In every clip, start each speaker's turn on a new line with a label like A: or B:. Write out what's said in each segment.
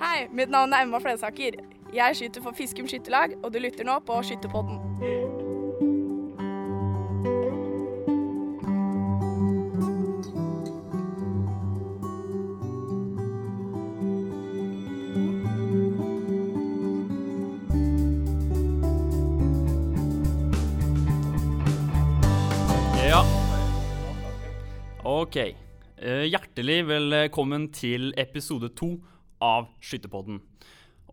A: Hei, mitt navn er Emma Flensaker. Jeg skyter for Fiskum skytterlag, og du lytter nå på Skytterpodden.
B: Ja. Ok. Eh, Hjertelig velkommen til episode to av Skytterpodden.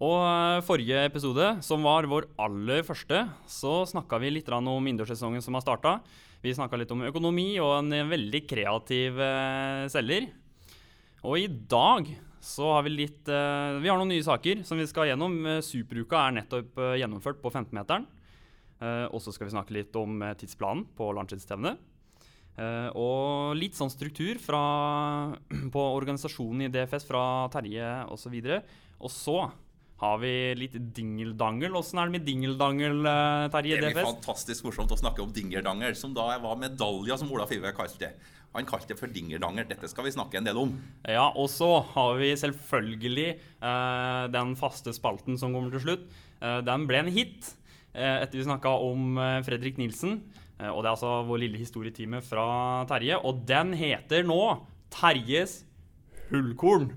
B: Og eh, forrige episode, som var vår aller første, så snakka vi litt om innendørssesongen som har starta. Vi snakka litt om økonomi og en eh, veldig kreativ eh, selger. Og i dag så har vi litt Vi har noen nye saker som vi skal gjennom. Superuka er nettopp gjennomført på 15-meteren. Eh, og så skal vi snakke litt om tidsplanen på Landskjønnsstevnet. Eh, og litt sånn struktur fra, på organisasjonen i DFS fra Terje osv. Og så har vi litt dingeldangel. Åssen er det med dingeldangel, eh, Terje i
C: Det blir
B: DFS?
C: fantastisk morsomt å snakke om dingeldangel, som da var medalja, som Ola Five kalte det. Han kalte det for dingerdanger. Dette skal vi snakke en del om.
B: Ja, og så har vi selvfølgelig eh, den faste spalten som kommer til slutt. Eh, den ble en hit etter vi snakka om Fredrik Nilsen. Eh, og det er altså vår lille historietime fra Terje. Og den heter nå Terjes hullkorn.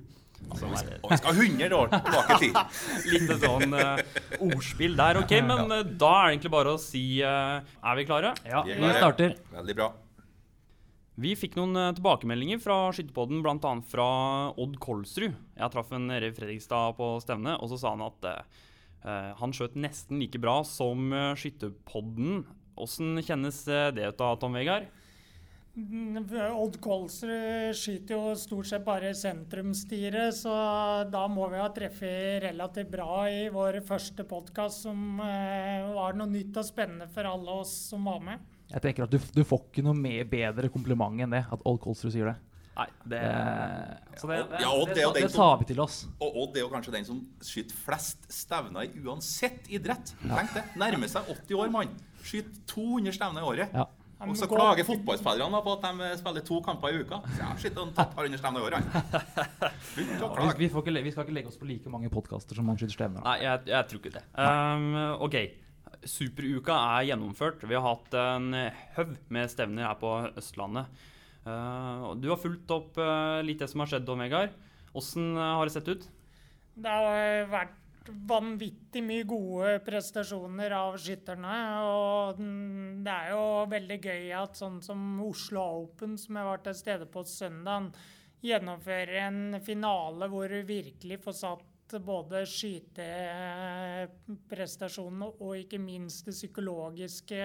B: Som er
C: vi skal 100 år tilbake i tid.
B: litt sånn uh, ordspill der, OK? Men uh, da er det egentlig bare å si uh, Er vi klare?
D: Ja,
C: Vi
D: vi starter.
C: Veldig bra.
B: Vi fikk noen tilbakemeldinger fra Skytterpodden, bl.a. fra Odd Kolsrud. Jeg traff en nede i Fredrikstad på stevne, og så sa han at han skjøt nesten like bra som uh, Skytterpodden. Åssen kjennes eh, det ut da, Tom Vegard?
E: Mm, Odd Kolsrud skyter jo stort sett bare sentrumsstyret, så da må vi ha treffet relativt bra i vår første podkast, som eh, var noe nytt og spennende for alle oss som var med.
D: Jeg tenker at du, du får ikke noe mer bedre kompliment enn det, at Odd Kolsrud sier det.
B: Nei, det,
D: Eh,
B: så det, det
C: Ja, og det
D: det tar vi til oss.
C: Og Odd er jo kanskje den som skyter flest stevner i uansett idrett. Tenk det. Nærmer seg 80 år, mann. Skyter 200 stevner i året.
D: Ja.
C: Og så klager fotballspillerne på at de spiller to kamper i uka. Har skytt og tatt par hundre stevner i året. han.
D: Vi, vi, får ikke, vi skal ikke legge oss på like mange podkaster som man skyter stevner.
B: Nei, jeg, jeg tror ikke det. Um, OK. Superuka er gjennomført. Vi har hatt en haug med stevner her på Østlandet. Uh, du har fulgt opp uh, litt det som har skjedd, Vegard. Åssen uh, har det sett ut?
E: Det har vært vanvittig mye gode prestasjoner av skytterne. Og det er jo veldig gøy at sånn som Oslo Open, som jeg var til stede på søndag, gjennomfører en finale hvor du virkelig får satt både skyteprestasjonene og ikke minst det psykologiske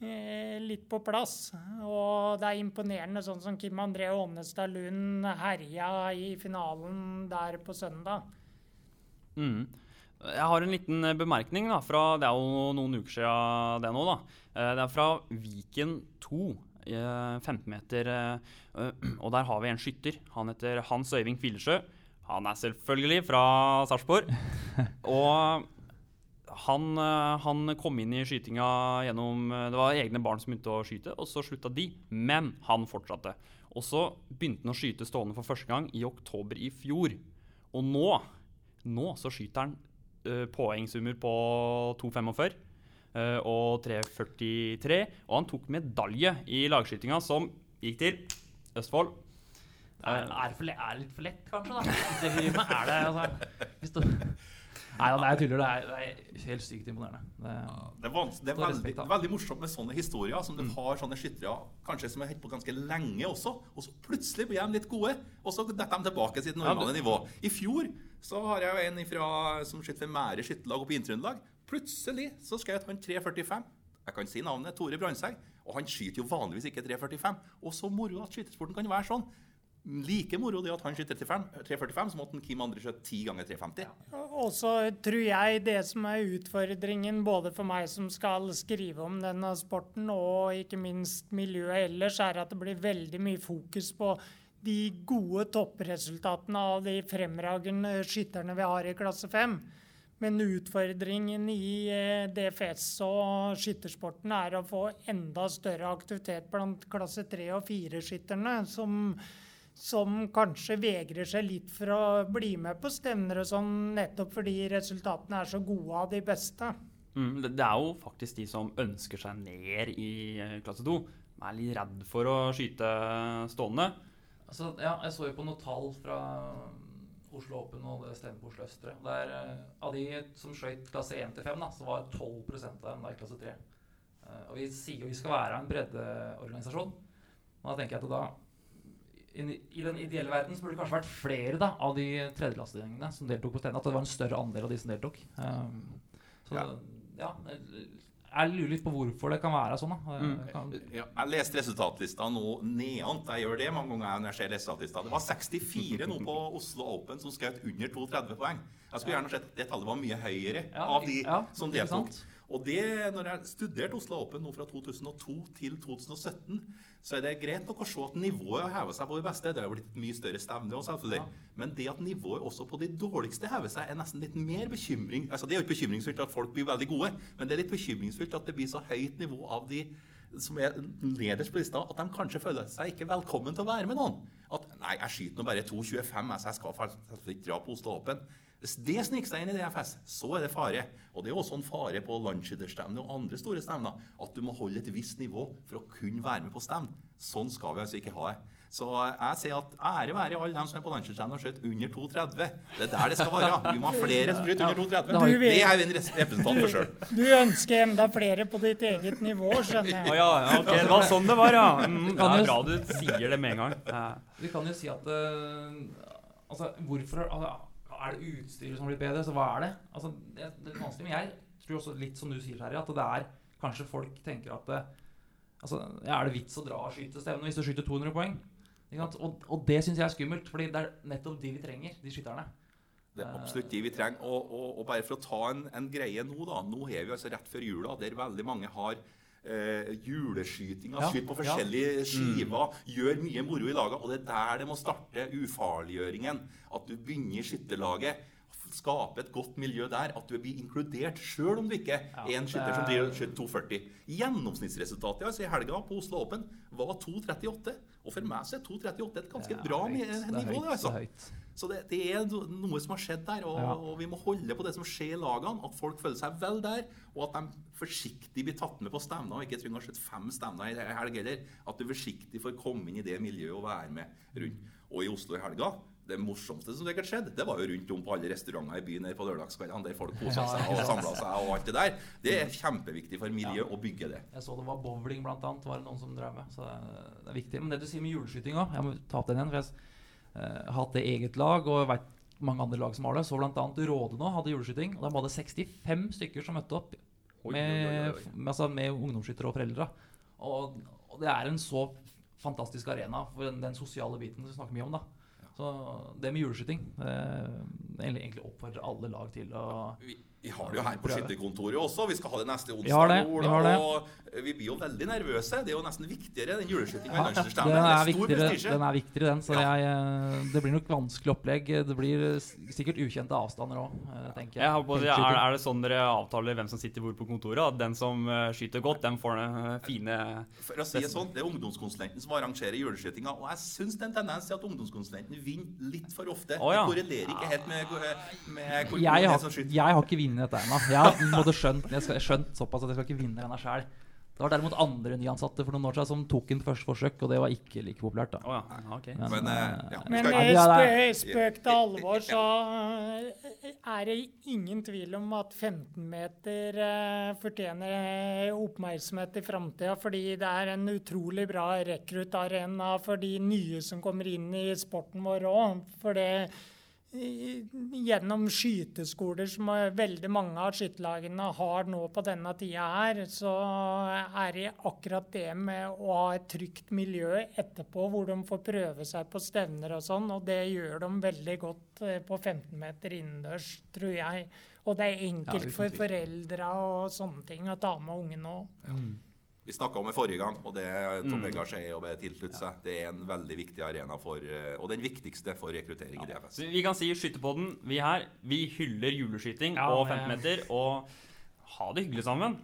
E: eh, litt på plass. Og det er imponerende sånn som Kim André Ånestad Lund herja i finalen der på søndag.
B: Mm. Jeg har en liten eh, bemerkning da, fra Det er jo noen uker siden det nå, da. Eh, Det er fra Viken 2. eh, 15 meter. eh, eh, Og der har vi en skytter. Han heter Hans Øyving Kvilesjø. Han er selvfølgelig fra Sarpsborg. Og han, han kom inn i skytinga gjennom Det var egne barn som begynte å skyte, og så slutta de. Men han fortsatte. Og så begynte han å skyte stående for første gang i oktober i fjor. Og nå, nå så skyter han uh, poengsummer på 2,45 uh, og 3,43. Og han tok medalje i lagskytinga, som gikk til Østfold.
D: Er, er, det for er det litt for lett, kanskje? da? Det hyret, er det, altså, hvis du... Nei, det er tydelig. Det er, det er helt sykt imponerende. Det,
C: Det det er veldig,
D: respekt,
C: veldig morsomt med sånne historier, som du har sånne skyttere kanskje som har holdt på ganske lenge også, og så plutselig blir de litt gode, og så detter de tilbake til sitt normale nivå. I fjor så har jeg jo en ifra, som skytter ved Mære skytterlag oppe i Inntrøndelag. Plutselig så skjøt han 3,45. Jeg kan si navnet Tore Brandtzæg, og han skyter jo vanligvis ikke 3,45. Og så moro at skytesporten kan være sånn. Like moro det at han skyter 3,45 som at en Kim Andre skjøt 10 ganger 3,50.
E: Og så tror jeg det som er utfordringen både for meg som skal skrive om denne sporten, og ikke minst miljøet ellers, er at det blir veldig mye fokus på de gode toppresultatene av de fremragende skytterne vi har i klasse 5. Men utfordringen i eh, DFS og skyttersporten er å få enda større aktivitet blant klasse 3 og 4-skytterne, som som kanskje vegrer seg litt for å bli med på stevner og sånn, nettopp fordi resultatene er så gode av de beste.
B: Mm, det, er jo faktisk de som ønsker seg ned i eh, klasse 2. De er litt redd for å skyte stående.
D: Altså, ja, jeg så jo på noen tall fra Oslo Open og det stemmer på Oslo Østre. Der, eh, av de som skøyt klasse 1 til 5, da, så var 12 av dem da i klasse 3. Eh, og vi sier jo vi skal være en breddeorganisasjon. Og da tenker jeg at da i, I den ideelle verden så burde det kanskje vært flere da, av de tredjeklassingene som deltok på stevnet. At det var en større andel av de som deltok. Um, så
C: Ja.
D: ja, jeg lurer litt på hvorfor det kan være sånn.
B: Mm.
D: Kan,
C: Ja, jeg leste resultatlista nå neant. Jeg gjør det mange ganger når jeg ser resultatlista. Det var 64 nå på Oslo Open som skjøt under 32 poeng. Jeg skulle gjerne sett det tallet var mye høyere av de som deltok. Og det, når jeg studerte Oslo Open nå fra 2002 til 2017, så er det greit nok å se at nivået har hevet seg på de beste. Det har blitt et mye større stevne òg, selvfølgelig.
D: Ja.
C: Men det at nivået også på de dårligste hever seg, er nesten litt mer bekymring. Altså, det er jo ikke bekymringsfullt at folk blir veldig gode, men det er litt bekymringsfullt at det blir så høyt nivå av de som er nederst på lista, at de kanskje føler seg ikke velkommen til å være med noen. At nei, jeg skyter nå bare 2,25, jeg, så jeg skal faktisk ikke dra på Oslo Open. Hvis det sniker seg inn i DFS, så er det fare. Og det er også en fare på landsskytterstevner og andre store stevner at du må holde et visst nivå for å kunne være med på stevn. Sånn skal vi altså ikke ha det. Så jeg sier at ære være alle dem som er på landsskytterstevne og skjøt under 2,30. Det er der det skal være. Vi må ha flere som skyter under 2,30.
E: Du
C: Det er jo en representant for sjøl.
E: Du ønsker enda flere på ditt eget nivå, skjønner
B: jeg.
E: jeg.
B: ja, ja, ok, det var sånn det var, ja. Mm, det er bra du sier det med en gang.
D: Vi kan jo si at uh, Altså, hvorfor altså, Er det utstyret som har blitt bedre? Så hva er det? Altså, det, er vanskelig, men jeg tror også litt som du sier, Terje, at det er Kanskje folk tenker at det, altså, ja, Er det vits å dra og skyte stevne hvis du skyter 200 poeng? Og, og det syns jeg er skummelt, fordi det er nettopp de vi trenger, de skytterne.
C: Det er absolutt de vi trenger. Og, og, og bare for å ta en, en greie nå, da. Nå er vi altså rett før jula, der veldig mange har eh, juleskytinga,
D: Ja,
C: Skyter på
D: ja.
C: forskjellige skiver. Gjør mye moro i laget. Og det er der det må starte ufarliggjøringen. At du begynner skytterlaget. Skape et godt miljø der. At du blir inkludert, sjøl om du ikke
D: Ja,
C: er en skytter som
D: er-
C: driver skyter 240. Gjennomsnittsresultatet altså i helga på Oslo Open var 2.38. Og for meg så er 2.38 et ganske bra nivå. det, altså.
D: det er høyt.
C: Så det, det er noe som har skjedd der, og,
D: Ja.
C: og vi må holde på det som skjer i lagene. At folk føler seg vel der, og at de forsiktig blir tatt med på stevner. Og ikke trenger å sett fem stevner i helg heller. At du forsiktig får komme inn i det miljøet og være med rundt. Og i Oslo i helga det morsomste som sikkert skjedde, det var jo rundt om på alle restauranter i byen her på lørdagskveldene, der folk kosa seg og samla seg og alt det der. Det er kjempeviktig for miljøet å bygge det.
D: Jeg så det var bowling blant annet, var det noen som drev med. Så det er, viktig. Men det du sier med juleskyting òg, jeg må ta opp den igjen. For jeg hatt det eget lag, og jeg vet mange andre lag som har det. Så annet Råde nå hadde juleskyting, og de hadde 65 stykker som møtte opp med, med, altså, med ungdomsskyttere og foreldre. Og, og det er en så fantastisk arena for den, den sosiale biten vi snakker mye om. da. Så det med juleskyting eh, egentlig oppfordrer alle lag til å
C: Vi, har det jo her på skytterkontoret også. Vi skal ha det neste onsdag.
D: Vi har det, vi har det.
C: Og vi blir jo veldig nervøse. Det er jo nesten viktigere enn juleskytinga.
D: Ja,
C: i
D: den er,
C: Det stor
D: viktigere, den er viktigere, den. Så
C: Ja.
D: jeg, eh, det blir nok vanskelig opplegg. Det blir eh, sikkert ukjente avstander òg, tenker jeg.
B: Jeg på, er, er det sånn dere avtaler hvem som sitter hvor på kontoret? At den som eh, skyter godt, den får den eh, fine
C: For å si det sånn, Det er ungdomskonsulenten som arrangerer juleskytinga. Og jeg syns det er en tendens til at ungdomskonsulenten vinner litt for ofte.
B: Oh, ja.
C: Det korrelerer ikke helt med, med hvor
D: jeg, har, jeg har ikke vunnet dette ennå. Jeg har på en måte skjønt, jeg skal, skjønt såpass at jeg skal ikke vinne denne sjæl. Det var derimot andre nyansatte for noen år siden som tok den på første forsøk, og det var ikke like populært. da.
B: Oh, ja. Okay.
D: Men,
C: Men, eh, ja,
E: Men
C: skal-
E: eh,
D: er-
E: spøk til alvor, så er det ingen tvil om at 15 meter eh, fortjener oppmerksomhet i framtida. Fordi det er en utrolig bra rekruttarena for de nye som kommer inn i sporten vår òg. Gjennom skyteskoler som veldig mange av skytterlagene har nå på denne tida her, så er det akkurat det med å ha et trygt miljø etterpå, hvor de får prøve seg på stevner og sånn, og det gjør de veldig godt eh, på 15 meter innendørs, tror jeg. Og det er enkelt for foreldra og sånne ting å ta med ungene òg.
C: Vi snakka om det forrige gang, og det Tom
B: Mm.
C: Eglar sier og det tilslutter seg. Det er en veldig viktig arena for, eh, og den viktigste for rekruttering i DFS.
B: Vi kan si Skytterpodden, vi her, vi hyller juleskyting
D: Ja,
B: og 15 meter. Og ha det hyggelig sammen.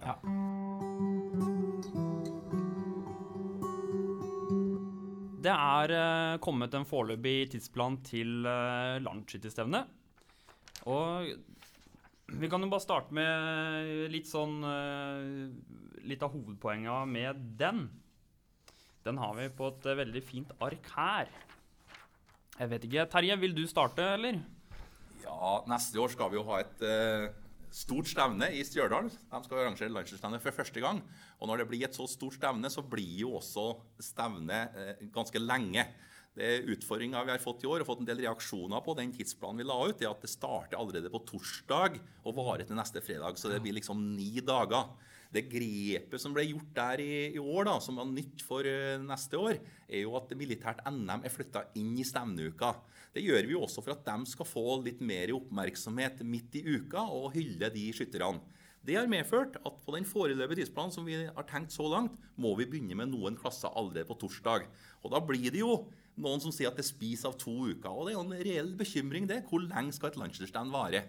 B: det er eh, kommet en foreløpig tidsplan til uh, landsskytterstevnet. Og vi kan jo bare starte med litt sånn eh, Litt av hovedpoenga med den. Den har vi på et eh, veldig fint ark her. Jeg vet ikke. Terje, vil du starte, eller?
C: Ja, neste år skal vi jo ha et uh, stort stevne i Stjørdal. De skal arrangere landslagsstevne for første gang. Og når det blir et så stort stevne, så blir jo også stevne uh, ganske lenge. Det er utfordringa vi har fått i år, og fått en del reaksjoner på den tidsplanen vi la ut, det er at det starter allerede på torsdag og varer til neste fredag. Så det blir liksom ni dager. Det grepet som ble gjort der i, i år, da, som var nytt for uh, neste år, er jo at militært NM er flytta inn i stevneuka. Det gjør vi jo også for at de skal få litt mer oppmerksomhet midt i uka og hylle de skytterne. Det har medført at på den foreløpige tidsplanen som vi har tenkt så langt, må vi begynne med noen klasser allerede på torsdag. Og da blir det jo noen som sier at det spiser av to uker. Og det er jo en reell bekymring, det. Hvor lenge skal et landsdelsstand vare?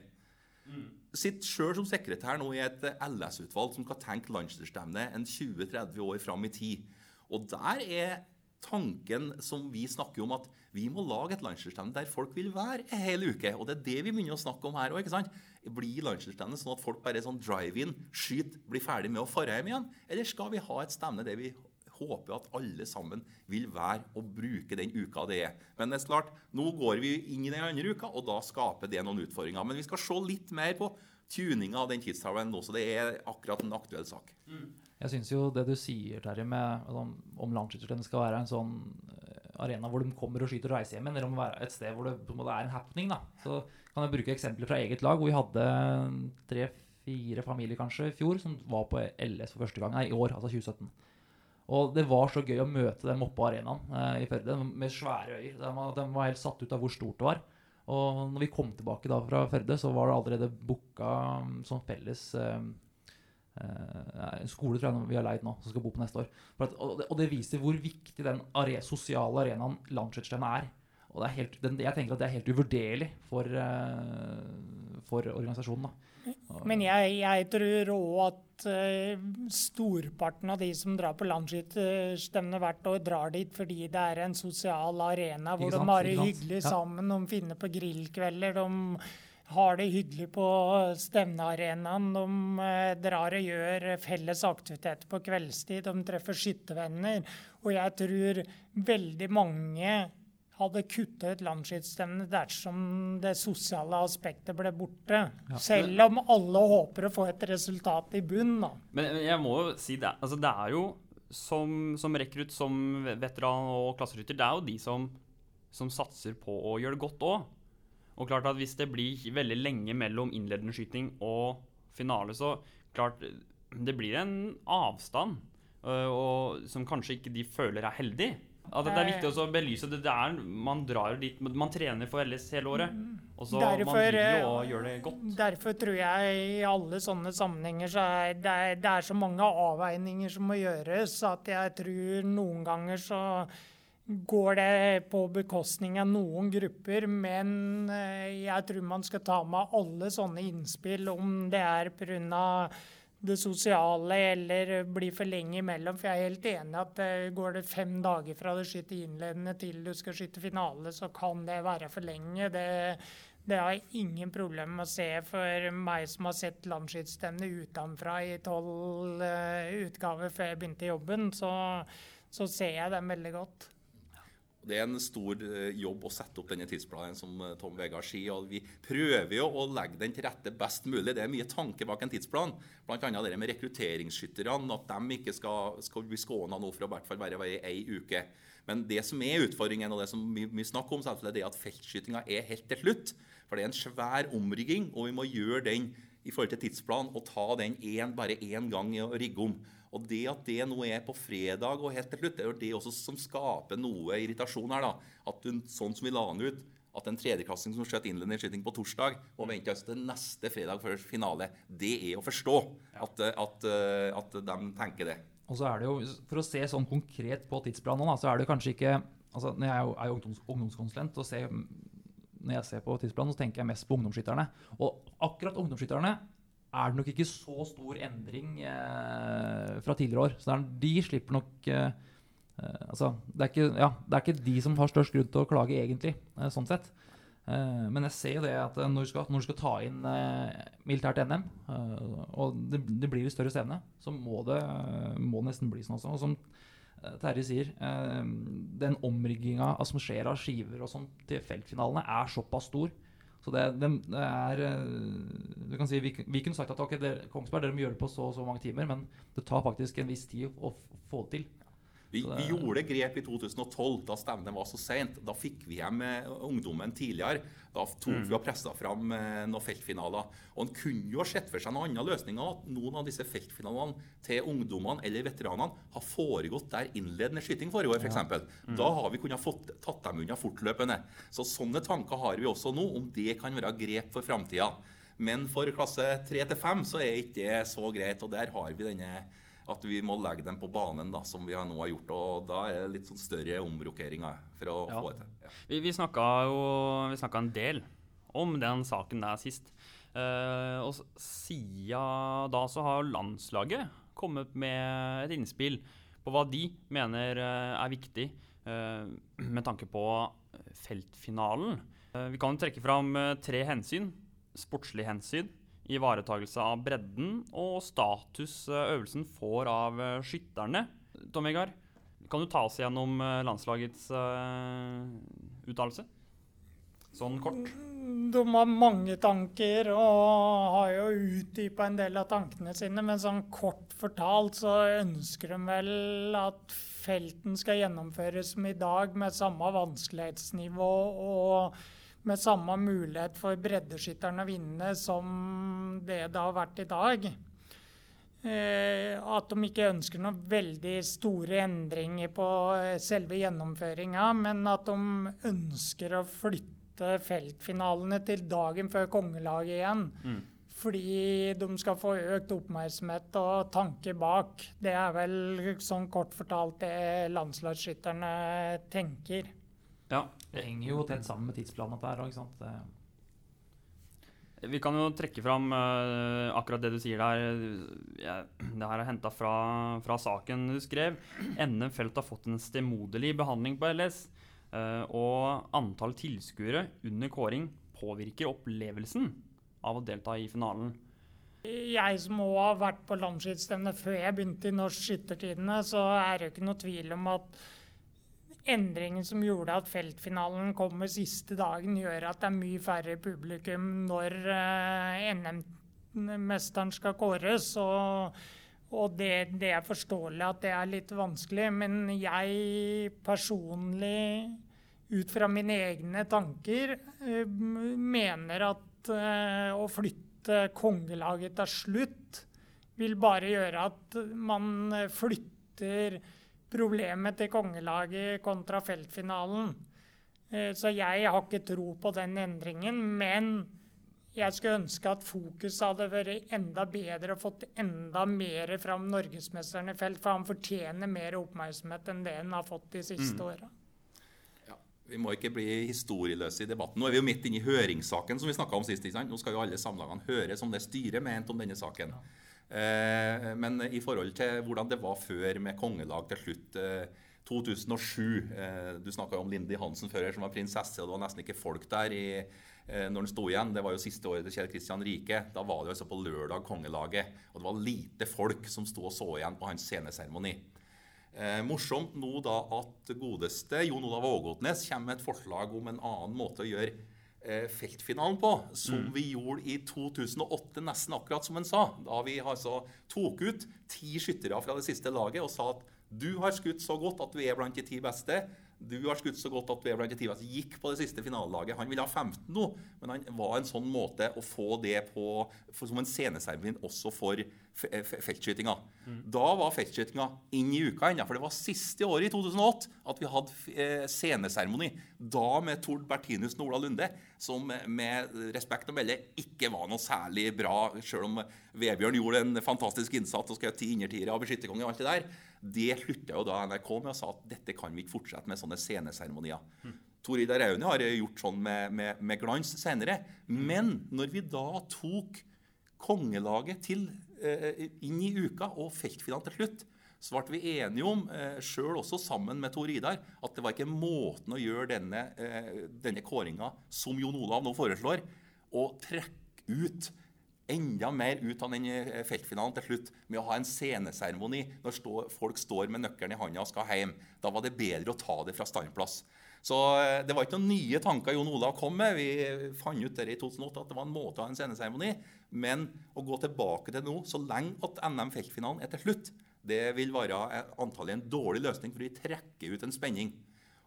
C: Mm. Sitter sjøl som sekretær nå i et LS-utvalg som skal tenke landsdelsstevne en 20-30 år fram i tid. Og der er tanken som vi snakker om, at vi må lage et landsdelsstevne der folk vil være en hel uke. Og det er det vi begynner å snakke om her òg. Blir landsdelsstevnet sånn at folk bare sånn drive-in, skyter, blir ferdig med å fare hjem igjen? Eller skal vi ha et stevne der vi håper at alle sammen vil være og bruke den uka det er. Men det er klart, nå går vi inn i den andre uka, og da skaper det noen utfordringer. Men vi skal se litt mer på tuninga av den tidstavlen nå, så det er akkurat en aktuell sak.
D: Mm. Jeg syns jo det du sier, Terje, om, om landskytterstevnet skal være en sånn eh, arena hvor de kommer og skyter og reiser hjem, eller om det er et sted hvor det, det er en happening. da. Så kan jeg bruke eksempler fra eget lag, hvor vi hadde tre-fire familier kanskje i fjor som var på LS for første gang. Nei, i år, altså 2017. Og det var så gøy å møte dem oppe på arenaen eh, i Førde med svære øyer. De var, de var, helt satt ut av hvor stort det var. Og når vi kom tilbake da fra Førde, så var det allerede booka um, sånn felles eh, eh, skole tror jeg vi har leid nå, som skal bo på neste år. At, og, det, og, det, viser hvor viktig den are, sosiale arenaen landskjøttsstevnet er. Og er helt, den, jeg tenker at det er helt uvurderlig for, uh, for organisasjonen. da.
E: Men jeg, jeg tror òg at uh, storparten av de som drar på landsskytterstevne hvert år, drar dit fordi det er en sosial arena hvor de har det hyggelig sammen. De finner på grillkvelder. de har det hyggelig på stevnearenaen. De uh, drar og gjør felles aktiviteter på kveldstid. De treffer skyttervenner. Og jeg tror veldig mange hadde kutta ut landskiftsstevnet dersom det sosiale aspektet ble borte. Ja. Selv om alle håper å få et resultat i bunnen, Da.
B: Men jeg må jo si det. Altså, det er jo som, som rekrutt, som veteran og klasserytter, det er jo de som, som satser på å gjøre det godt òg. Og klart at hvis det blir veldig lenge mellom innledende skyting og finale, så klart det blir en avstand øh, og, som kanskje ikke de føler er heldig. At det er viktig å belyse det. det er, man drar dit, man trener for LS hele året. Og så derfor, man vil jo
E: eh,
B: gjøre det godt.
E: Derfor tror jeg i alle sånne sammenhenger så er det, det er så mange avveininger som må gjøres, at jeg tror noen ganger så går det på bekostning av noen grupper, men eh, jeg tror man skal ta med alle sånne innspill, om det er pga det sosiale eller blir for lenge imellom. For jeg er helt enig at uh, går det fem dager fra du skyter innledende til du skal skyte finale, så kan det være for lenge. Det, det har jeg ingen problem med å se for meg som har sett landsskytterstevnet utenfra i tolv uh, utgaver før jeg begynte i jobben, så, så ser jeg dem veldig godt.
C: Det er en stor eh, jobb å sette opp denne tidsplanen, som eh, Tom Vegard sier. og Vi prøver jo å legge den til rette best mulig. Det er mye tanke bak en tidsplan. Bl.a. det med rekrutteringsskytterne. At de ikke skal, skal bli skåna nå for å hvert fall være ei uke. Men det som er utfordringen, og det som vi, vi snakker om, selvfølgelig, det er at feltskytinga er helt til slutt. For det er en svær omrigging, og vi må gjøre den i forhold til tidsplan og ta den en, bare én gang i å rigge om. Og det at det nå er på fredag og helt til slutt, det er jo det også som skaper noe irritasjon her. da. At du, sånn som vi la den ut, at en tredjeklassing som skjøt innledende skyting på torsdag, og venter altså til neste fredag før finale, det er å forstå at, at, at de tenker det.
D: Og så er det jo, For å se sånn konkret på tidsplanen, da, så er det kanskje ikke altså når Jeg er jo, er jo ungdoms, ungdomskonsulent. og ser, Når jeg ser på tidsplanen, så tenker jeg mest på ungdomsskytterne. Og akkurat ungdomsskytterne er det nok ikke så stor endring eh, fra tidligere år. Så de slipper nok eh, Eh, altså, det, er ikke, ja, det er ikke de som har størst grunn til å klage, egentlig. eh, sånn sett. Eh, men jeg ser jo det at eh, når du skal, når du skal ta inn militært NM, og det, det blir et større stevne, så må det må nesten bli sånn også. Og som Terje sier, den omrigginga som skjer av skiver og sånn til feltfinalene, er såpass stor. Så det, det, det er eh, Du kan si, vi, vi kunne sagt at ok, dere, Kongsberg dere må gjøre det på så og så mange timer, men det tar faktisk en viss tid å få det til.
C: Vi,
D: det-
C: vi gjorde grep i 2012, da stevnet var så seint. Da fikk vi hjem eh, ungdommen tidligere. Da tok vi og pressa fram eh, noen feltfinaler. Og En kunne jo ha sett for seg noen andre løsninger. At noen av disse feltfinalene til ungdommene eller veteranene har foregått der innledende skyting foregår, f.eks. eksempel. Da har vi kunnet fått, tatt dem unna fortløpende. Så Sånne tanker har vi også nå, om det kan være grep for framtida. Men for klasse 3 til 5 så er ikke det så greit. og Der har vi denne at vi må legge dem på banen, da, som vi nå har gjort. og Da er det litt sånn større omrokeringer for å
B: Ja.
C: få det til. Ja.
B: Vi, vi snakka jo vi en del om den saken der sist. Uh, og siden da så har landslaget kommet med et innspill på hva de mener eh, er viktig uh, med tanke på feltfinalen. Uh, vi kan trekke fram tre hensyn. Sportslig hensyn, ivaretagelse av bredden og status eh, øvelsen får av eh, skytterne. Tom Vegard, kan du ta oss gjennom eh, landslagets uh, uttalelse? Sånn kort.
E: De har mange tanker og har jo utdypa en del av tankene sine, men sånn kort fortalt så ønsker de vel at felten skal gjennomføres som i dag, med samme vanskelighetsnivå og med samme mulighet for breddeskytteren å vinne som det det har vært i dag. Eh, at de ikke ønsker noen veldig store endringer på eh, selve gjennomføringa, men at de ønsker å flytte feltfinalene til dagen før kongelaget igjen.
B: Mm.
E: Fordi de skal få økt oppmerksomhet og tanke bak. Det er vel sånn kort fortalt det landslagsskytterne tenker.
B: Ja.
D: Det henger jo tett sammen med tidsplanen dette her òg, ikke sant.
B: Vi kan jo trekke fram uh, akkurat det du sier der. Ja, det her er henta fra, fra saken du skrev. NM Felt har fått en stemoderlig behandling på LS. Uh, og antall tilskuere under kåring påvirker opplevelsen av å delta i finalen.
E: Jeg som òg har vært på landsskytterstevne før jeg begynte i Norsk Skyttertidene, så er det jo ikke noe tvil om at endringen som gjorde at feltfinalen kommer siste dagen, gjør at det er mye færre publikum når eh, NM-mesteren skal kåres. Og, og det, det er forståelig at det er litt vanskelig, men jeg personlig, ut fra mine egne tanker, eh, mener at eh, å flytte kongelaget til slutt vil bare gjøre at man flytter problemet til kongelaget kontra feltfinalen. Eh, Så jeg har ikke tro på den endringen, men jeg skulle ønske at fokuset hadde vært enda bedre og fått enda mer fram norgesmesteren i felt, for han fortjener mer oppmerksomhet enn det han har fått de siste
B: Mm.
E: åra.
C: Ja, vi må ikke bli historieløse i debatten. Nå er vi jo midt inne i høringssaken som vi snakket om sist. Nå skal jo alle samlagene høre som det styret mente om denne saken. Eh, men i forhold til hvordan det var før med kongelag til slutt eh, 2007 eh, Du snakka om Lindy Hansen før her, som var prinsesse, og det var nesten ikke folk der i, eh, når den sto igjen. Det var jo siste året til Kjell Kristian Rike. Da var det altså på lørdag kongelaget. Og det var lite folk som sto og så igjen på hans sceneseremoni. Eh, morsomt nå da at godeste Jon Olav Ågotnes kommer med et forslag om en annen måte å gjøre eh, feltfinalen på, som vi gjorde i 2008, nesten akkurat som han sa. Da vi altså tok ut ti skyttere fra det siste laget og sa at du har skutt så godt at du er blant de ti beste. Du har skutt så godt at du er blant de ti beste. Gikk på det siste finalelaget. Han ville ha 15 nå, men han var en sånn måte å få det på for, som en sceneseremoni også for feltskytinga. Mm. Da var feltskytinga inn i uka ennå, for det var siste året i 2008 at vi hadde eh, sceneseremoni. Da med Tord Bertinus og Ola Lunde, som med respekt å melde ikke var noe særlig bra, selv om Vebjørn gjorde en fantastisk innsats og skjøt ti innertiere av beskytterkonge og alt det der. Det slutta jo da NRK med og sa at dette kan vi ikke fortsette med sånne sceneseremonier. Tor Idar Aune har gjort sånn med, med, med glans senere. Men når vi da tok kongelaget til, eh, inn i uka og feltfinalen til slutt, så ble vi enige om, eh, sjøl også sammen med Tor Idar, at det var ikke måten å gjøre denne, eh, denne kåringa som Jon Olav nå foreslår, å trekke ut enda mer ut av den eh, feltfinalen til slutt med å ha en sceneseremoni når stå, folk står med nøkkelen i hånda og skal hjem. Da var det bedre å ta det fra standplass. Så eh, det var ikke noen nye tanker Jon Olav kom med. Vi fant ut der i 2008 at det var en måte å ha en sceneseremoni. Men å gå tilbake til nå, så lenge at NM-feltfinalen er til slutt, det vil være antallet en dårlig løsning, for vi trekker ut en spenning.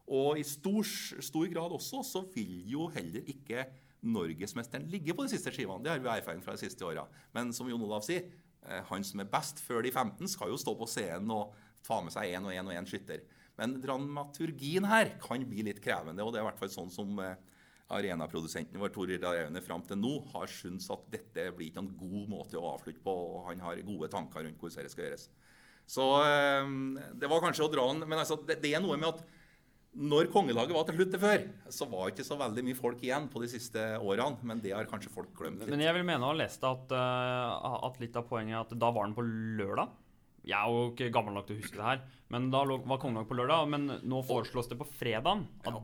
C: Og i stor, stor grad også så vil jo heller ikke norgesmesteren ligge på de siste skivene. Det har vi erfaring fra de siste åra. Men som Jon Olav sier, eh, han som er best før de 15, skal jo stå på scenen og ta med seg én og én og én skytter. Men dramaturgien her kan bli litt krevende, og det er i hvert fall sånn som eh, arenaprodusenten vår Tor Aune fram til nå har syntes at dette blir ikke en god måte å avslutte på, og han har gode tanker rundt hvordan det skal gjøres. Så eh, det var kanskje å dra den Men altså, det, det, er noe med at når kongelaget var til slutt til før, så var ikke så veldig mye folk igjen på de siste årene. Men det har kanskje folk glemt litt.
B: Men jeg vil mene å ha lest at, uh, at litt av poenget er at da var den på lørdag. Jeg er jo ikke gammel nok til å huske det her, men da var kongelaget på lørdag. Men nå foreslås det på fredag. Ja.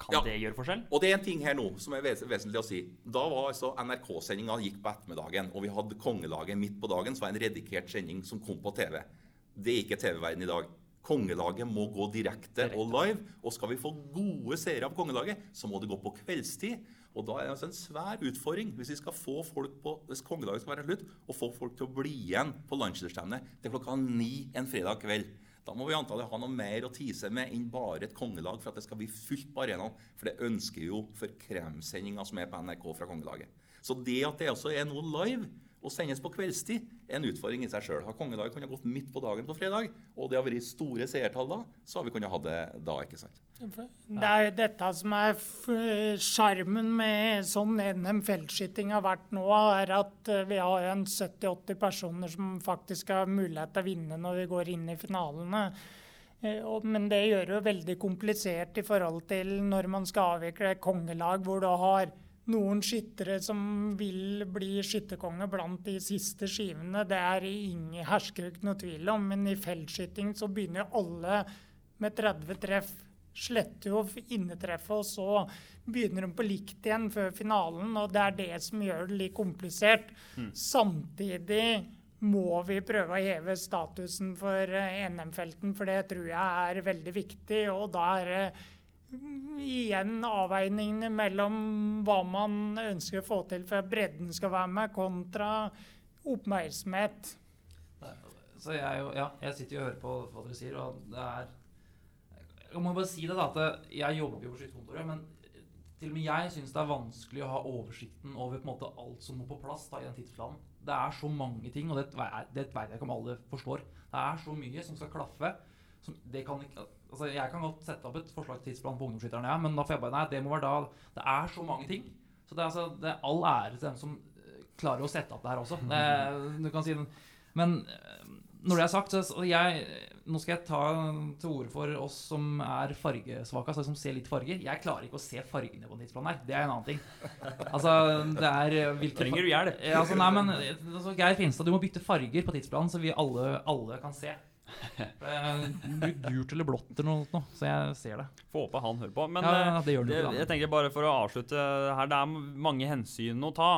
B: kan ja. det gjøre forskjell?
C: Og det er en ting her nå som er ves vesentlig å si. Da var altså NRK-sendinga gikk på ettermiddagen, og vi hadde Kongelaget midt på dagen, så var det en redikert sending som kom på TV. Det er ikke TV-verden i dag. Kongelaget må gå direkte og live. Og skal vi få gode seere av Kongelaget, så må det gå på kveldstid. Og da er det altså en svær utfordring hvis vi skal få folk på, hvis kongelaget skal være slutt, og få folk til å bli igjen på landsdelsstevnet til klokka ni en fredag kveld. Da må vi antallet ha noe mer å tise med enn bare et kongelag for at det skal bli fullt på arenaen. For det ønsker jo for kremsendinga som er på NRK fra kongelaget. Så det at det også er noe live og sendes på kveldstid, er en utfordring i seg sjøl. Har kongedag kunnet gått midt på dagen på fredag, og det har vært store seertall da, så har vi kunnet ha det da, ikke sant?
E: Det er jo dette som er sjarmen med sånn NM feltskyting har vært nå, er at eh, vi har en 70-80 personer som faktisk har mulighet til å vinne når vi går inn i finalene. Eh, men det gjør det jo veldig komplisert i forhold til når man skal avvikle kongelag, hvor du har noen skyttere som vil bli skytterkonge blant de siste skivene. Det er ingen hersker ikke noe tvil om, men i feltskyting så begynner alle med 30 treff. Sletter jo innetreffet, og så begynner de på likt igjen før finalen. Og det er det som gjør det litt komplisert. Mm. Samtidig må vi prøve å heve statusen for eh, NM-felten, for det tror jeg er veldig viktig. Og da er det igjen avveiningene mellom hva man ønsker å få til for at bredden skal være med, kontra oppmerksomhet.
D: Så jeg, ja, jeg sitter jo og hører på hva dere sier, og det er Jeg må bare si det, da, at jeg jobber jo på skytekontoret, men til og med jeg syns det er vanskelig å ha oversikten over på en måte alt som må på plass da, i den tidsplanen. Det er så mange ting, og det, det vet jeg ikke om alle forstår. Det er så mye som skal klaffe. Som, det kan ikke altså Jeg kan godt sette opp et forslag til tidsplan på ungdomsskytterne, ja, men da får jeg bare Nei, det må være da. Det er så mange ting. Så det er, altså, det er all ære til dem som eh, klarer å sette opp det her også. Det, du kan si den. Men eh, når det er sagt, så jeg, nå skal jeg ta til orde for oss som er fargesvake, altså som ser litt farger. Jeg klarer ikke å se fargene på en tidsplan her. Det er en annen ting. Altså, det er eh, hvilke
B: Trenger du hjelp?
D: Altså, nei, men altså, Geir Finstad, du må bytte farger på tidsplanen, så vi alle, alle kan se. Gult eller blått eller noe, sånt, så jeg ser det.
B: Får håpe han hører på. Men
D: ja, det gjør
B: det, jeg tenker bare for å avslutte her, det er mange hensyn å ta.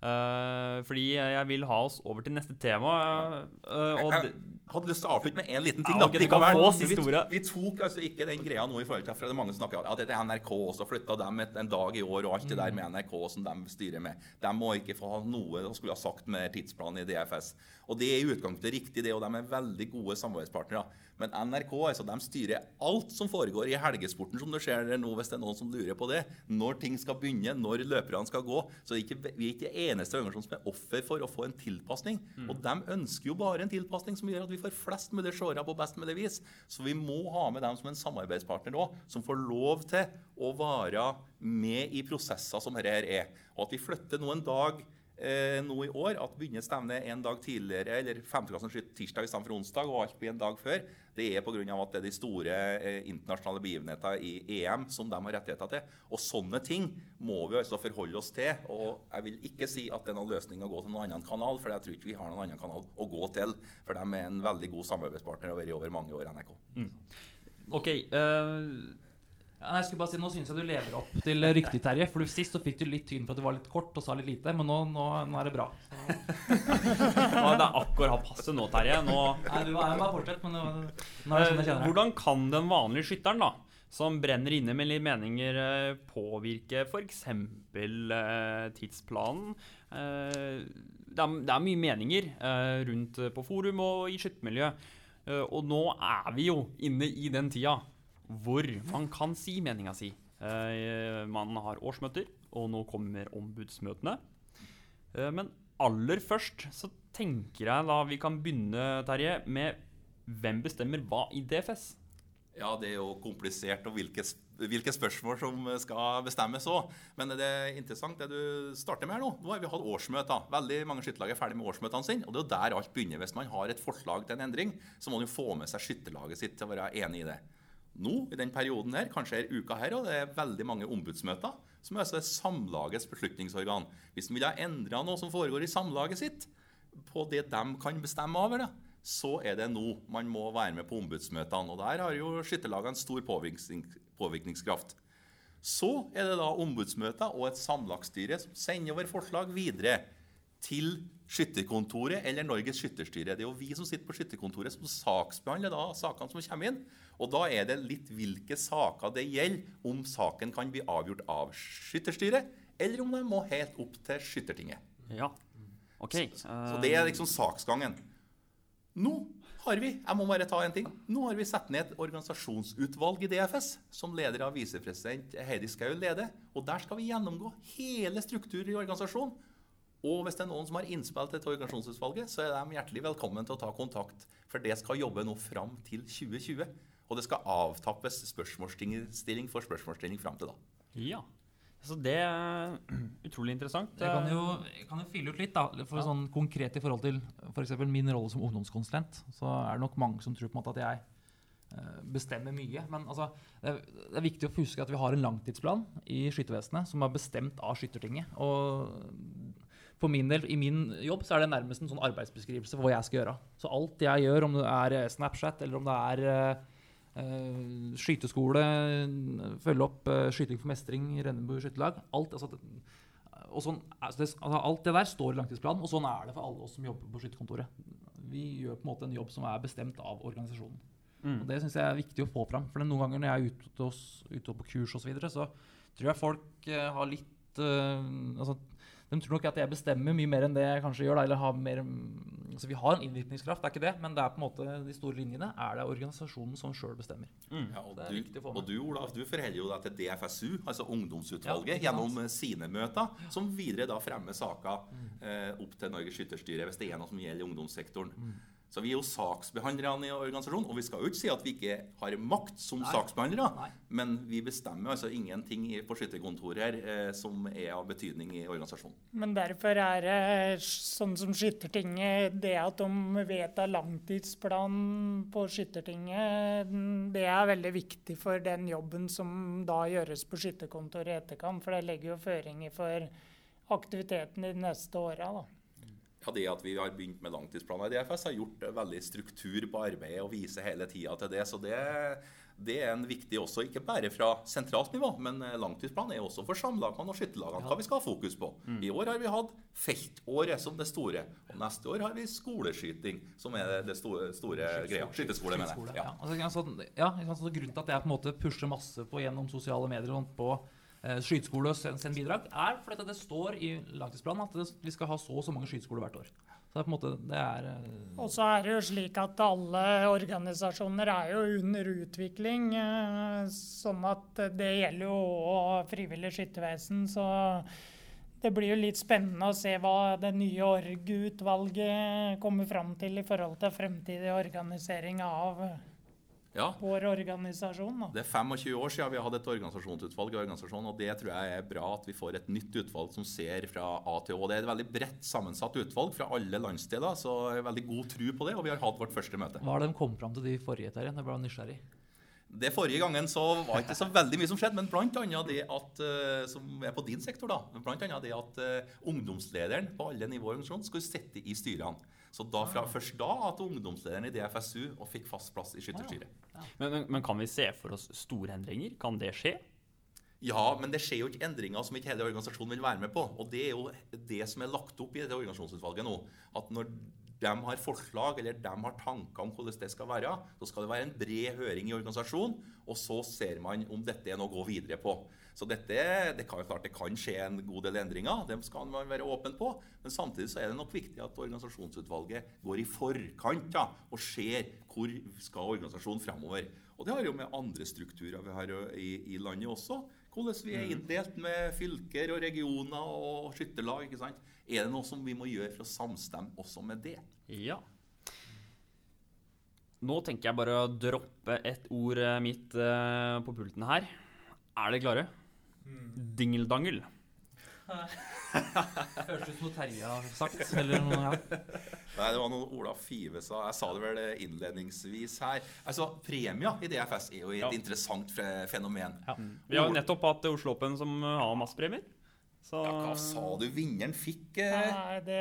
B: Uh, fordi jeg vil ha oss over til neste tema. Uh, og
C: jeg, hadde lyst til å avslutte med en liten ting.
B: Ja, okay, vi,
C: vi, vi, tok altså ikke den greia nå i forhold til for det er mange snakker om at dette er NRK, og så flytta dem et, en dag i år, og alt det der med NRK som de styrer med. De må ikke få ha noe de skulle ha sagt med tidsplanen i DFS. Og det er i utgangspunktet riktig, det, og de er veldig gode samarbeidspartnere. Men NRK altså, de styrer alt som foregår i helgesporten, som du ser nå, hvis det er noen som lurer på det. Når ting skal begynne, når løperne skal gå. Så vi er ikke det eneste organisasjonen som er offer for å få en tilpasning. Mm. Og de ønsker jo bare en tilpasning som gjør at vi får flest mulig seere på best mulig vis. Så vi må ha med dem som en samarbeidspartner òg, som får lov til å være med i prosesser som dette er. Og at vi flytter nå en dag eh, nå i år at begynner stevnet en dag tidligere, eller femteklassen skyter tirsdag istedenfor onsdag, og alt blir en dag før, det er pga. at det er de store eh, internasjonale begivenheter i EM som de har rettigheter til. Og sånne ting må vi altså forholde oss til. Og jeg vil ikke si at det er noen løsning å gå til noen annen kanal, for jeg tror ikke vi har noen annen kanal å gå til. For de er en veldig god samarbeidspartner og har vært i over mange år, NRK.
B: OK. eh,
D: Ja, jeg skulle bare si, Nå syns jeg du lever opp til ryktet, Terje. For Sist så fikk du litt tyn for at du var litt kort og sa litt lite, men nå, nå, nå er det bra.
B: nå, det er akkurat passe nå, Terje. Nå
D: Nei, du er bare fortsett, men nå, nå er det sånn jeg kjenner.
B: Hvordan kan den vanlige skytteren, da, som brenner inne med litt meninger, eh, påvirke f.eks. Eh, tidsplanen? Eh, det, er, det er mye meninger rundt på forum og i skyttermiljøet. Og nå er vi jo inne i den tida hvor man kan si meninga si. Eh, man har årsmøter, og nå kommer ombudsmøtene. Eh, men aller først så tenker jeg da vi kan begynne, Terje, med hvem bestemmer hva i DFS?
C: Ja, det er jo komplisert og hvilke, hvilke spørsmål som skal bestemmes òg. Men det er interessant det du starter med her nå. Nå har vi hatt årsmøter. Veldig mange skytterlag er ferdig med årsmøtene sine. Og det er jo der alt begynner. Hvis man har et forslag til en endring, så må man jo få med seg skytterlaget sitt til å være enig i det. Nå, i den perioden her, kanskje her uka her, og det er veldig mange ombudsmøter, som er altså Samlagets beslutningsorgan. Hvis man vil ha endra noe som foregår i Samlaget sitt, på det de kan bestemme over, det, så er det nå man må være med på ombudsmøtene. Og der har jo skytterlagene stor påvirkningskraft. Så er det da ombudsmøter og et samlagsstyre som sender over forslag videre til Skytterkontoret eller Norges skytterstyre. Det er jo vi som sitter på Skytterkontoret som saksbehandler da sakene som kommer inn. Og da er det litt hvilke saker det gjelder, om saken kan bli avgjort av Skytterstyret, eller om den må helt opp til Skyttertinget.
B: Ja. OK.
C: Så det er liksom saksgangen. Nå har vi jeg må bare ta en ting, nå har vi satt ned et organisasjonsutvalg i DFS, som leder av visepresident Heidi Skau leder. og Der skal vi gjennomgå hele strukturen i organisasjonen. Og hvis det er noen som har innspill til dette organisasjonsutvalget, så er de hjertelig velkommen til å ta kontakt. For det skal jobbe nå fram til 2020. Og det skal avtappes spørsmålsstilling for spørsmålsstilling fram til da.
B: Ja. Så det er utrolig interessant.
D: Jeg kan jo, jeg kan jo fylle ut litt, da, for sånn konkret i forhold til f.eks. min rolle som ungdomskonsulent. Så er det nok mange som tror på en måte at jeg eh, bestemmer mye. Men altså, det, er, det er viktig å huske at vi har en langtidsplan i Skyttervesenet som er bestemt av Skyttertinget. Og for min del, i min jobb, så er det nærmest en sånn arbeidsbeskrivelse for hva jeg skal gjøre. Så alt jeg gjør, om det er eh, Snapchat eller om det er eh, skyteskole, følge opp uh, skyting for mestring i Rennebu skytterlag alt, altså, sånn, altså altså alt det der står i langtidsplanen, og sånn er det for alle oss som jobber på skytterkontoret. Vi gjør på en måte en jobb som er bestemt av organisasjonen.
B: Mm.
D: Og Det syns jeg er viktig å få fram. For noen ganger når jeg er ute, hos, ute på kurs osv., så, videre, så tror jeg folk uh, har litt altså, De tror nok at jeg bestemmer mye mer enn det jeg kanskje gjør. Da, eller har mer, mm, altså, vi har en innvirkningskraft, det er ikke det, men det er på en måte de store linjene er det organisasjonen som sjøl bestemmer.
C: Ja, og,
D: er
C: du, og du, Olaf, du forholder jo deg til DFSU, altså ungdomsutvalget,
D: Ja,
C: gjennom sine møter, som videre da fremmer saker eh, opp til Norges skytterstyre hvis det er noe som gjelder ungdomssektoren.
D: Mm.
C: Så vi er jo saksbehandlerne i organisasjonen, og vi skal jo ikke si at vi ikke har makt som
D: Nei.
C: saksbehandlere,
D: Nei.
C: men vi bestemmer altså ingenting på skytterkontoret her eh, som er av betydning i organisasjonen.
E: Men derfor er det sånn som Skyttertinget Det at de vedtar langtidsplanen på Skyttertinget, det er veldig viktig for den jobben som da gjøres på skytterkontoret i etterkant. For det legger jo føringer for aktiviteten de neste åra. da.
C: Ja, Det at vi har begynt med langtidsplaner i DFS, har gjort eh, veldig struktur på arbeidet og viser hele tida til det. Så det, det er en viktig også, ikke bare fra sentralt nivå, men eh, langtidsplanen er også for samlagene og skytterlagene hva vi skal ha fokus på. I år har vi hatt feltåret som det store, og neste år har vi skoleskyting som er det store, store greia. Skyteskole, mener jeg.
D: ja.
C: Ja.
D: Altså, ja, ikke grunnen til at jeg på en måte pusher masse på gjennom sosiale medier og sånt på skyteskole og sende send bidrag, er fordi det står i langtidsplanen at vi skal ha så og så mange skyteskoler hvert år. Så det er på en måte, det er eh,
E: Og så er det jo slik at alle organisasjoner er jo under utvikling. eh, Sånn at det gjelder jo òg frivillig skyttervesen. Så det blir jo litt spennende å se hva det nye org-utvalget kommer fram til i forhold til fremtidig organisering av
C: Ja,
E: vår organisasjon. da.
C: Det er 25 år siden vi har hatt et organisasjonsutvalg, i organisasjonen, og det tror jeg er bra at vi får et nytt utvalg som ser fra A til Å. Det er et veldig bredt sammensatt utvalg fra alle landsdeler, så jeg har veldig god tro på det, og vi har hatt vårt første møte.
D: Hva er det de kom fram til de forrige Terje? Jeg ble nysgjerrig.
C: Det Forrige gangen så var ikke så veldig mye som skjedde, men annet det at, eh, som er på din sektor, da, men blant annet det at eh, ungdomslederen på alle nivåer i organisasjonen skulle sitte i styrene. Så da, fra, først da at ungdomslederen i DFSU og fikk fast plass i skytterstyret.
B: Men, men, men kan vi se for oss store endringer? Kan det skje?
C: Ja, men det skjer jo ikke endringer som ikke hele organisasjonen vil være med på. Og det er jo det som er lagt opp i dette organisasjonsutvalget nå. At når de har forslag eller de har tanker om hvordan det skal være, så skal det være en bred høring i organisasjonen, og så ser man om dette er noe å gå videre på. Så dette, det kan klart det kan skje en god del endringer, dem skal man være åpen på. Men samtidig så er det nok viktig at organisasjonsutvalget går i forkant ja, og ser hvor skal organisasjonen framover. Og det har jo med andre strukturer vi har i, i landet også. Hvordan vi er inndelt med fylker og regioner og skytterlag. ikke sant? Er det noe som vi må gjøre for å samstemme også med det?
B: Ja. Nå tenker jeg bare å droppe et ord eh, mitt eh, på pulten her. Er dere klare? Dingeldangel.
D: Høres ut som noe Terje har sagt. Eller noe, ja.
C: Nei, det var noe Ola Five sa. Jeg sa det vel innledningsvis her. Altså, Premia i DFS er jo et
B: Ja.
C: interessant fenomen. fenomen.
B: Vi har jo nettopp hatt Oslo Open som har masse premier. Så
C: Ja, hva sa du vinneren fikk? Eh?
E: Nei, det,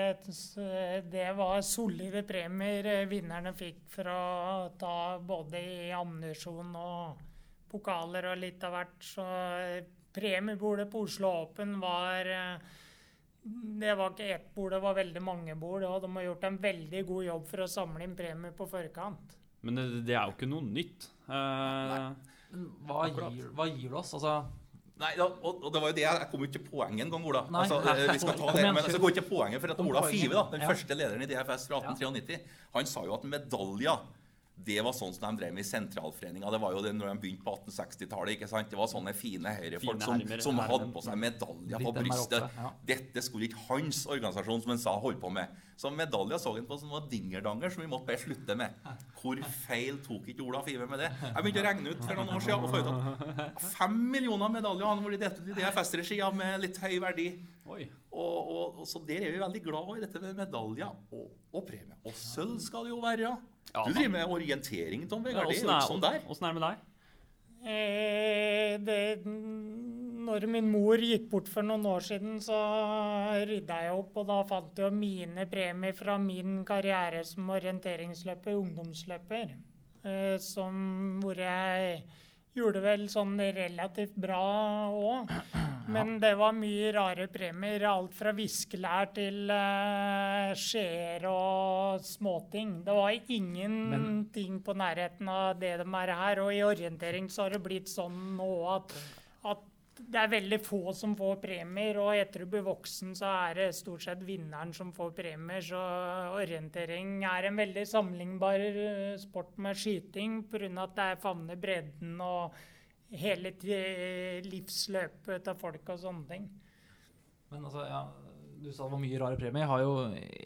E: det var solide premier eh, vinnerne fikk å ta både i ammunisjon og pokaler og litt av hvert. Så eh, premiebordet på Oslo Åpen var eh, Det var ikke ett bord, det var veldig mange bord. Og de har gjort en veldig god jobb for å samle inn premier på forkant.
B: Men det, det er jo ikke noe nytt. Eh,
D: hva gir, hva gir det oss? Altså,
C: Nei, da, og, og det var jo det, Jeg kom jo ikke til poenget engang, Ola.
D: Nei.
C: Altså, eh, vi skal ta det, men så går ikke poenget, for at Ola. Five, da, den første lederen i DFS fra 1893, han sa jo at medaljer det var sånn som de drev med i sentralforeninga. Det var jo det når de begynte på 1860-tallet. ikke sant? Det var sånne fine høyrefolk som, som hadde på seg medaljer på brystet.
D: ja.
C: Dette skulle ikke hans organisasjon som han sa holde på med. Så medaljer så han på som var dingerdanger som vi måtte bare slutte med. Hvor feil tok ikke Ola Ive med det? Jeg begynte å regne ut for noen år siden og fant ut at fem millioner medaljer har vært delt ut i DFS-regi med litt høy verdi. Og, og, og så Der er vi veldig glad i dette med medaljer og, og premie. Og sølv skal det jo være.
B: Ja.
C: Du driver med orientering, Tom
B: Ja,
C: Vegard. Er
B: Åssen er,
C: sånn
B: er det med deg?
E: Eh, det, når min mor gikk bort for noen år siden, så rydda jeg opp, og da fant jeg mine premier fra min karriere som orienteringsløper, ungdomsløper, eh, som, hvor jeg gjorde vel sånn relativt bra òg. Men det var mye rare premier. Alt fra viskelær til uh, skjeer og småting. Det var ingenting på nærheten av det de er her. Og i orientering så har det blitt sånn nå at, at det er veldig få som får premier, og etter du blir voksen, så er det stort sett vinneren som får premier. Så orientering er en veldig sammenlignbar eh, sport med skyting, pga. at det er favner bredden og hele livsløpet til folk og sånne ting.
D: Men altså, ja, du sa det var mye rare premier. Jeg har jo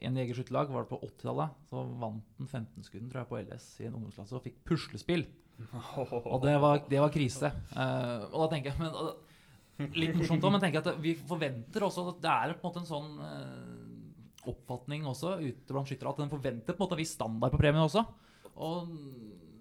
D: en jegerskytterlag, var det på 80-tallet, så vant den 15-skudden tror jeg på LS i en ungdomsklasse og fikk puslespill. Og det var, det var krise. Uh, og da tenker jeg men, uh, Litt morsomt òg, men tenker at vi forventer også at det er på en måte en sånn eh, oppfatning også ute blant skyttere at den forventer på en måte en viss standard på premien også. Og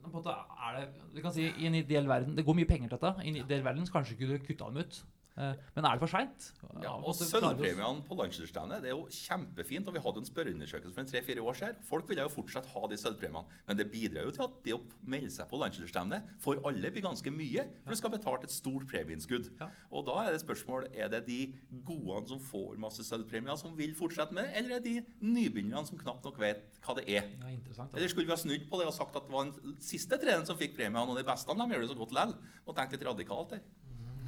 D: på en måte er det Du kan si i en ideell verden Det går mye penger til dette. I en ideell verden så kanskje ikke du kutta dem ut. Eh, men er det for seint?
C: Ja, og Sølvpremiene på landslagsstevnet det er jo kjempefint. og Vi hadde en spørreundersøkelse for en tre-fire år siden. Folk ville jo fortsatt ha de sølvpremiene. Men det bidrar jo til at det å melde seg på landslagsstevnet for alle blir ganske mye. For du skal betale et stort premieinnskudd.
D: Ja.
C: Og da er det spørsmål er det de gode som får masse sølvpremier, som vil fortsette med det, eller er det de nybegynnerne som knapt nok vet hva det er?
D: Ja.
C: Eller skulle vi ha snudd på det og sagt at det var den siste treneren som fikk premiene, og de beste de gjør det så godt likevel? Og tenkt litt radikalt der.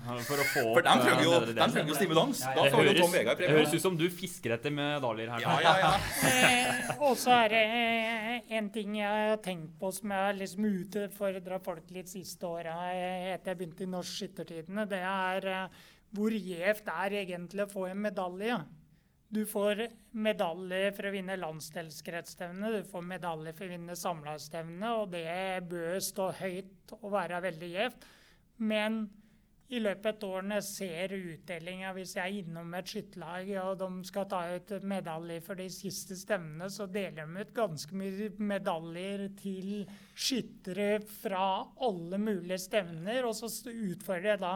B: For å få
C: For
B: opp
C: de trenger jo,
B: eh,
C: de trenger jo stimulans.
D: Ja, ja.
C: Da får jo Tom Vegard
B: det høres ut som du fisker etter medaljer her.
C: Ja, ja, ja.
E: Eh, og så er det en ting jeg har tenkt på som jeg har liksom utfordra folk litt siste åra etter jeg begynte i Norsk Skyttertidene. Det er eh, hvor gjevt er egentlig å få en medalje. Du får medalje for å vinne landsdelskretsstevne, du får medalje for å vinne samlagsstevne, og det bør stå høyt og være veldig gjevt. Men i løpet av et år når jeg ser utdelinga, hvis jeg er innom et skytterlag og de skal ta ut medalje for de siste stevnene, så deler de ut ganske mye medaljer til skyttere fra alle mulige stevner. Og så utfordrer jeg da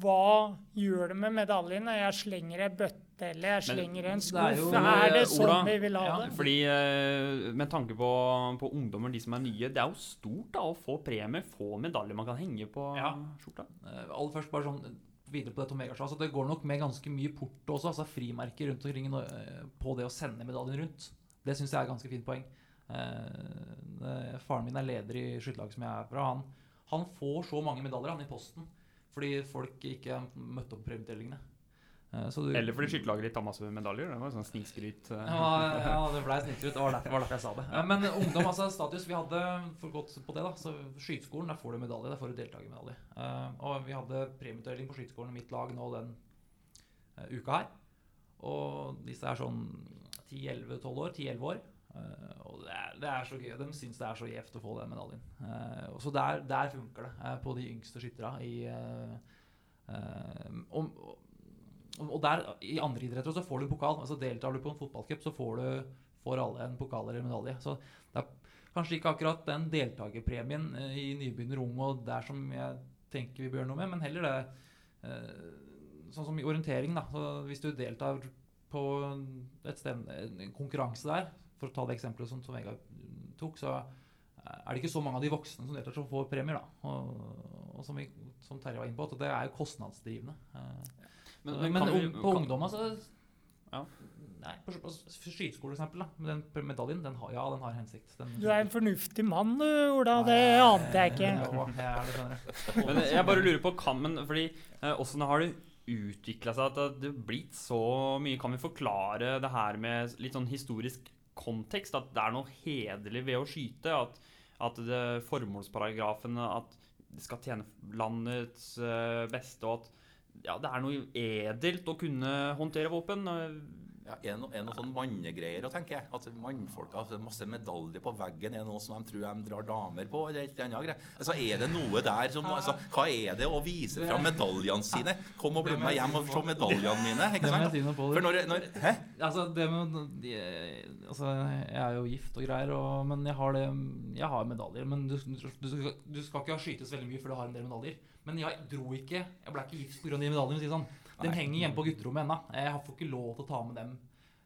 E: hva gjør du med medaljen jeg slenger ei bøtte eller jeg slenger en skuff?
D: det er jo-
E: Er, det sånn
B: Ola,
E: vi vil ha
D: ja,
E: det?
B: Fordi eh, Med tanke på, på ungdommer, de som er nye, det er jo stort da å få premie, få medaljer man kan henge på
D: Ja.
B: skjorta.
D: Eh, aller først bare sånn videre på dette Omega-showet. Altså, det går nok med ganske mye porto også, altså frimerker rundt omkring i eh, på det å sende medaljen rundt. Det syns jeg er et ganske fint poeng. Eh, eh, faren min er leder i skytterlaget som jeg er fra. Han, han får så mange medaljer han i posten fordi folk ikke møtte opp på premieutdelingene. Eh, du-
B: Eller fordi skytterlaget ditt tar masse medaljer. Det var sånn snikskryt. eh.
D: ja, ja, det blei snikskryt. Det var derfor, var derfor jeg sa det. Ja, men ungdom, altså status Vi hadde for godt på det, da. Så Skyteskolen, der får du medalje. Der får du deltakermedalje. Eh, og vi hadde premieutdeling på skyteskolen i mitt lag nå den uka her. Og disse er sånn 10-11-12 år. 10-11 år. Og det er, det er så gøy. De syns det er så gjevt å få den medaljen. Og så der, der funker det på de yngste skytterne i og, og, der, I andre idretter så får du pokal. altså Deltar du på en fotballcup, så får, du, får alle en pokal eller medalje. Så det er kanskje ikke akkurat den deltakerpremien eh, i nybegynner ung og der som jeg tenker vi bør gjøre noe med, men heller det eh, Sånn som i orientering, da. Så hvis du deltar på sted, en konkurranse der, for å ta det eksempelet som Tom Vegard tok, så er det ikke så mange av de voksne som deltar som får premier. da. Og, og som, vi, som Terje var inne på, at det er jo kostnadsdrivende. Eh,
B: Men,
D: men,
B: men vi-
D: på
B: kan-
D: ungdom, altså
B: Ja.
D: Nei, på, på skyteskole, for eksempel. Da. Men Den medaljen, den har, ja, den har hensikt. Den,
E: Du er en fornuftig mann, du, Ola. Det ante jeg ikke.
D: Ja, jeg det.
B: Men jeg bare lurer på, Kammen, fordi åssen eh, har det utvikla seg at det har blitt så mye? Kan vi forklare det her med litt sånn historisk kontekst? At det er noe hederlig ved å skyte? At, at det, formålsparagrafen At det skal tjene landets eh, beste, og at ja, det er noe edelt å kunne håndtere våpen?
C: Ja, er noe, er noe sånn mannegreier, å tenke. At mannfolk har masse medaljer på veggen er det noe som de tror de drar damer på? eller et annet greier. Altså, Er det noe der som altså, Hva er det å vise fram medaljene sine? Kom og bli med hjem og se medaljene mine.
D: Det må jeg si.
C: For når, når Hæ?
D: Altså, det med de, Altså, jeg er jo gift og greier, og, men jeg har det Jeg har medaljer. Men du, du, du, skal, du skal ikke skytes veldig mye før du har en del medaljer. Men jeg dro ikke Jeg ble ikke gift pga. de medaljene. Si sånn. De
C: Nei.
D: henger hjemme på gutterommet ennå. Jeg får ikke lov til å ta med dem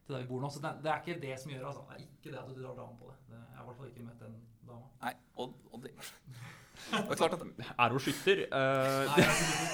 D: til der vi bor nå. Så det, det er ikke det som gjør altså. Det er ikke det at du drar damen på det. det. Jeg har i hvert fall ikke møtt den dama.
C: Nei, og, og det Det er klart at
B: Er hun skytter? Uh...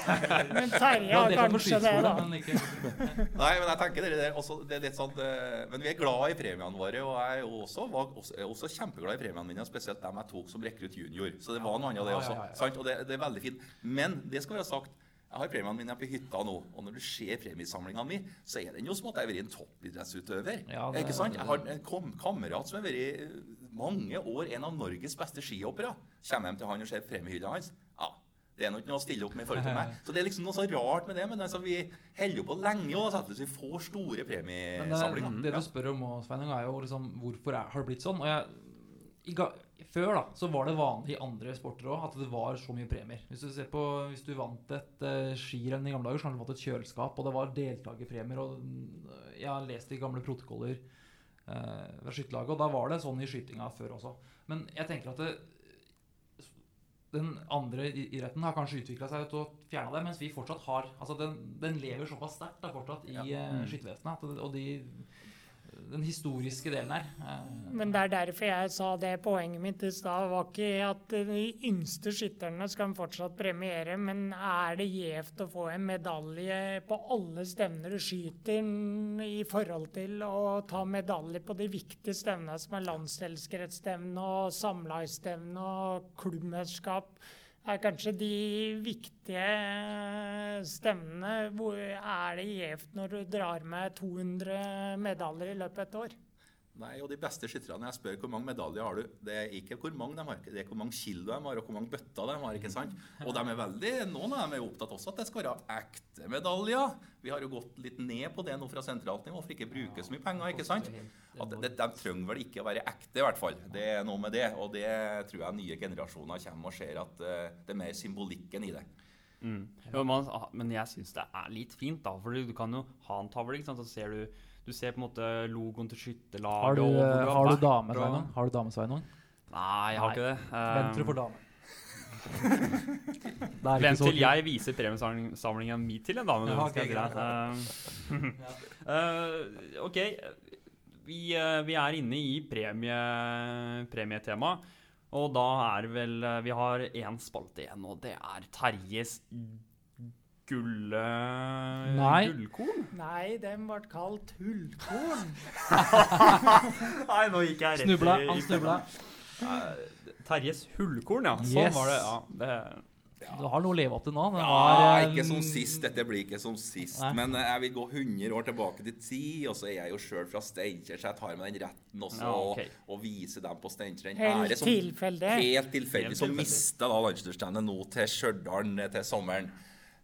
D: Nei,
E: Men Terje
D: Ja, er
E: kanskje det, da.
D: men ikke
C: Nei, men jeg tenker det, er også, det er litt sånn eh, Men vi er glad i premiene våre, og jeg også, var også, er også kjempeglad i premiene mine, spesielt dem jeg tok som rekrutt junior. Så det var noe annet av det
D: Ja,
C: også.
D: ja, ja, ja.
C: Sant? Og det, det er veldig fint. Men det skal være sagt. Jeg har premiene mine på hytta nå, og når du ser premiesamlinga mi, så er den jo som at jeg har vært en toppidrettsutøver.
D: Ja, det-
C: ikke sant? Jeg har en kom kamerat som har vært eh, mange år en av Norges beste skihoppere. Kommer hjem til han og ser premiehylla hans. Ja, det er nok noe å stille opp med i forhold til meg. Så det er liksom noe så rart med det. Men altså, vi holder jo på lenge og setter vi får store premiesamlinger.
D: det, det du spør om, Sveinung, er jo liksom hvorfor er, har det blitt sånn? Og jeg, før da, så var det vanlig i andre sporter òg at det var så mye premier. Hvis du ser på, hvis du vant et uh, skirenn i gamle dager, så hadde du fått et kjøleskap, og det var deltakerpremier. og mm, Jeg har lest i gamle protokoller uh, ved skytterlaget, og da var det sånn i skytinga før også. Men jeg tenker at det, den andre idretten har kanskje utvikla seg til å fjerne det, mens vi fortsatt har altså Den, den lever såpass sterkt fortsatt i
C: Ja.
D: eh, skyttervesenet. Og de, den historiske delen her.
E: Men det er derfor jeg sa det. Poenget mitt i stad var ikke at de yngste skytterne skal fortsatt premiere, men er det gjevt å få en medalje på alle stevner du skyter, i forhold til å ta medalje på de viktige stevnene som er landsdelskretsstevne og samlagsstevne og klubbmesterskap? Er kanskje de viktige stevnene. Hvor er det gjevt når du drar med 200 medaljer i løpet av et år?
C: Nei, og de beste skytterne, jeg spør hvor mange medaljer har du, det er ikke hvor mange de har, det er hvor mange kilo de har, og hvor mange bøtter de har, ikke sant? Og de er veldig, noen av dem er opptatt også at det skal være ekte medaljer. Vi har jo gått litt ned på det nå fra sentralt nivå, for ikke å bruke så mye penger, ikke sant? At de, de trenger vel ikke å være ekte, i hvert fall. Det er noe med det, og det tror jeg nye generasjoner kommer og ser at eh, det er mer symbolikken i det.
B: Mm. Jo, man, ah, men jeg syns det er litt fint, da. For du kan jo ha en tavle, ikke sant? så ser du Du ser på en måte logoen til skytterlaget.
F: Har du,
B: og
F: har du dame,
B: og-
F: Har du dame, Sveinung?
B: Nei, jeg har
F: Nei.
B: ikke det.
F: Vent til du
B: Um,
F: får dame. Det er ikke
B: Vent til jeg viser premiesamlingen min til en dame.
F: Ja,
B: okay. Um, eh, OK. Vi, uh, vi er inne i premie, premietema. Og da er vel eh, Vi har én spalte igjen, og det er Terjes gulle...
F: Nei.
B: Gullkorn?
E: Nei, den ble kalt hullkorn.
B: Nei, nå gikk jeg rett
F: Snubla.
B: i-
F: Han snubla.
B: Eh, Terjes hullkorn, ja. Sånn
F: Yes.
B: var det. Ja, det.
F: Du har noe å leve opp til nå.
C: Ja,
F: var,
C: ikke som sist. Dette blir ikke som sist.
F: Nei.
C: Men eh, jeg vil gå 100 år tilbake til tid, og så er jeg jo sjøl fra Steinkjer, så jeg tar med den retten også
B: Ja, okay.
C: og, og viser dem på Steinkjer den
E: Helt
C: ære som
E: tilfeldig.
C: Helt tilfeldig.
B: Så
C: Som mista da landslagsstjernet nå til Stjørdal eh, til sommeren.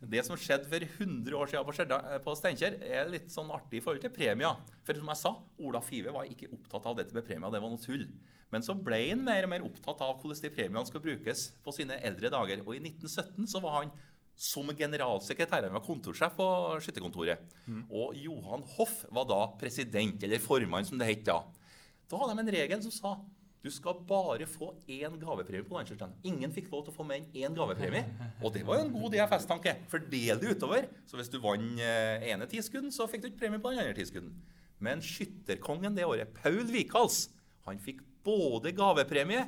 C: Det som skjedde for 100 år siden på, eh, på Steinkjer, er litt sånn artig i forhold til premier. For som jeg sa, Ola Five var ikke opptatt av dette med premier, det var noe tull. Men så ble han mer og mer opptatt av hvordan de premiene skal brukes på sine eldre dager. Og i 1917 så var han som generalsekretær, han var kontorsjef på skytterkontoret. Og Johan Hoff var da president, eller formann som det het da. Da hadde de en regel som sa du skal bare få én gavepremie på landslagsstjernen. Ingen fikk lov til å få mer enn én gavepremie. Og det var jo en god DFS-tanke. Fordel det utover. Så hvis du vant eh, ene tiskudden, så fikk du ikke premie på den andre tiskudden. Men skytterkongen det året, Paul Vikals, han fikk både gavepremie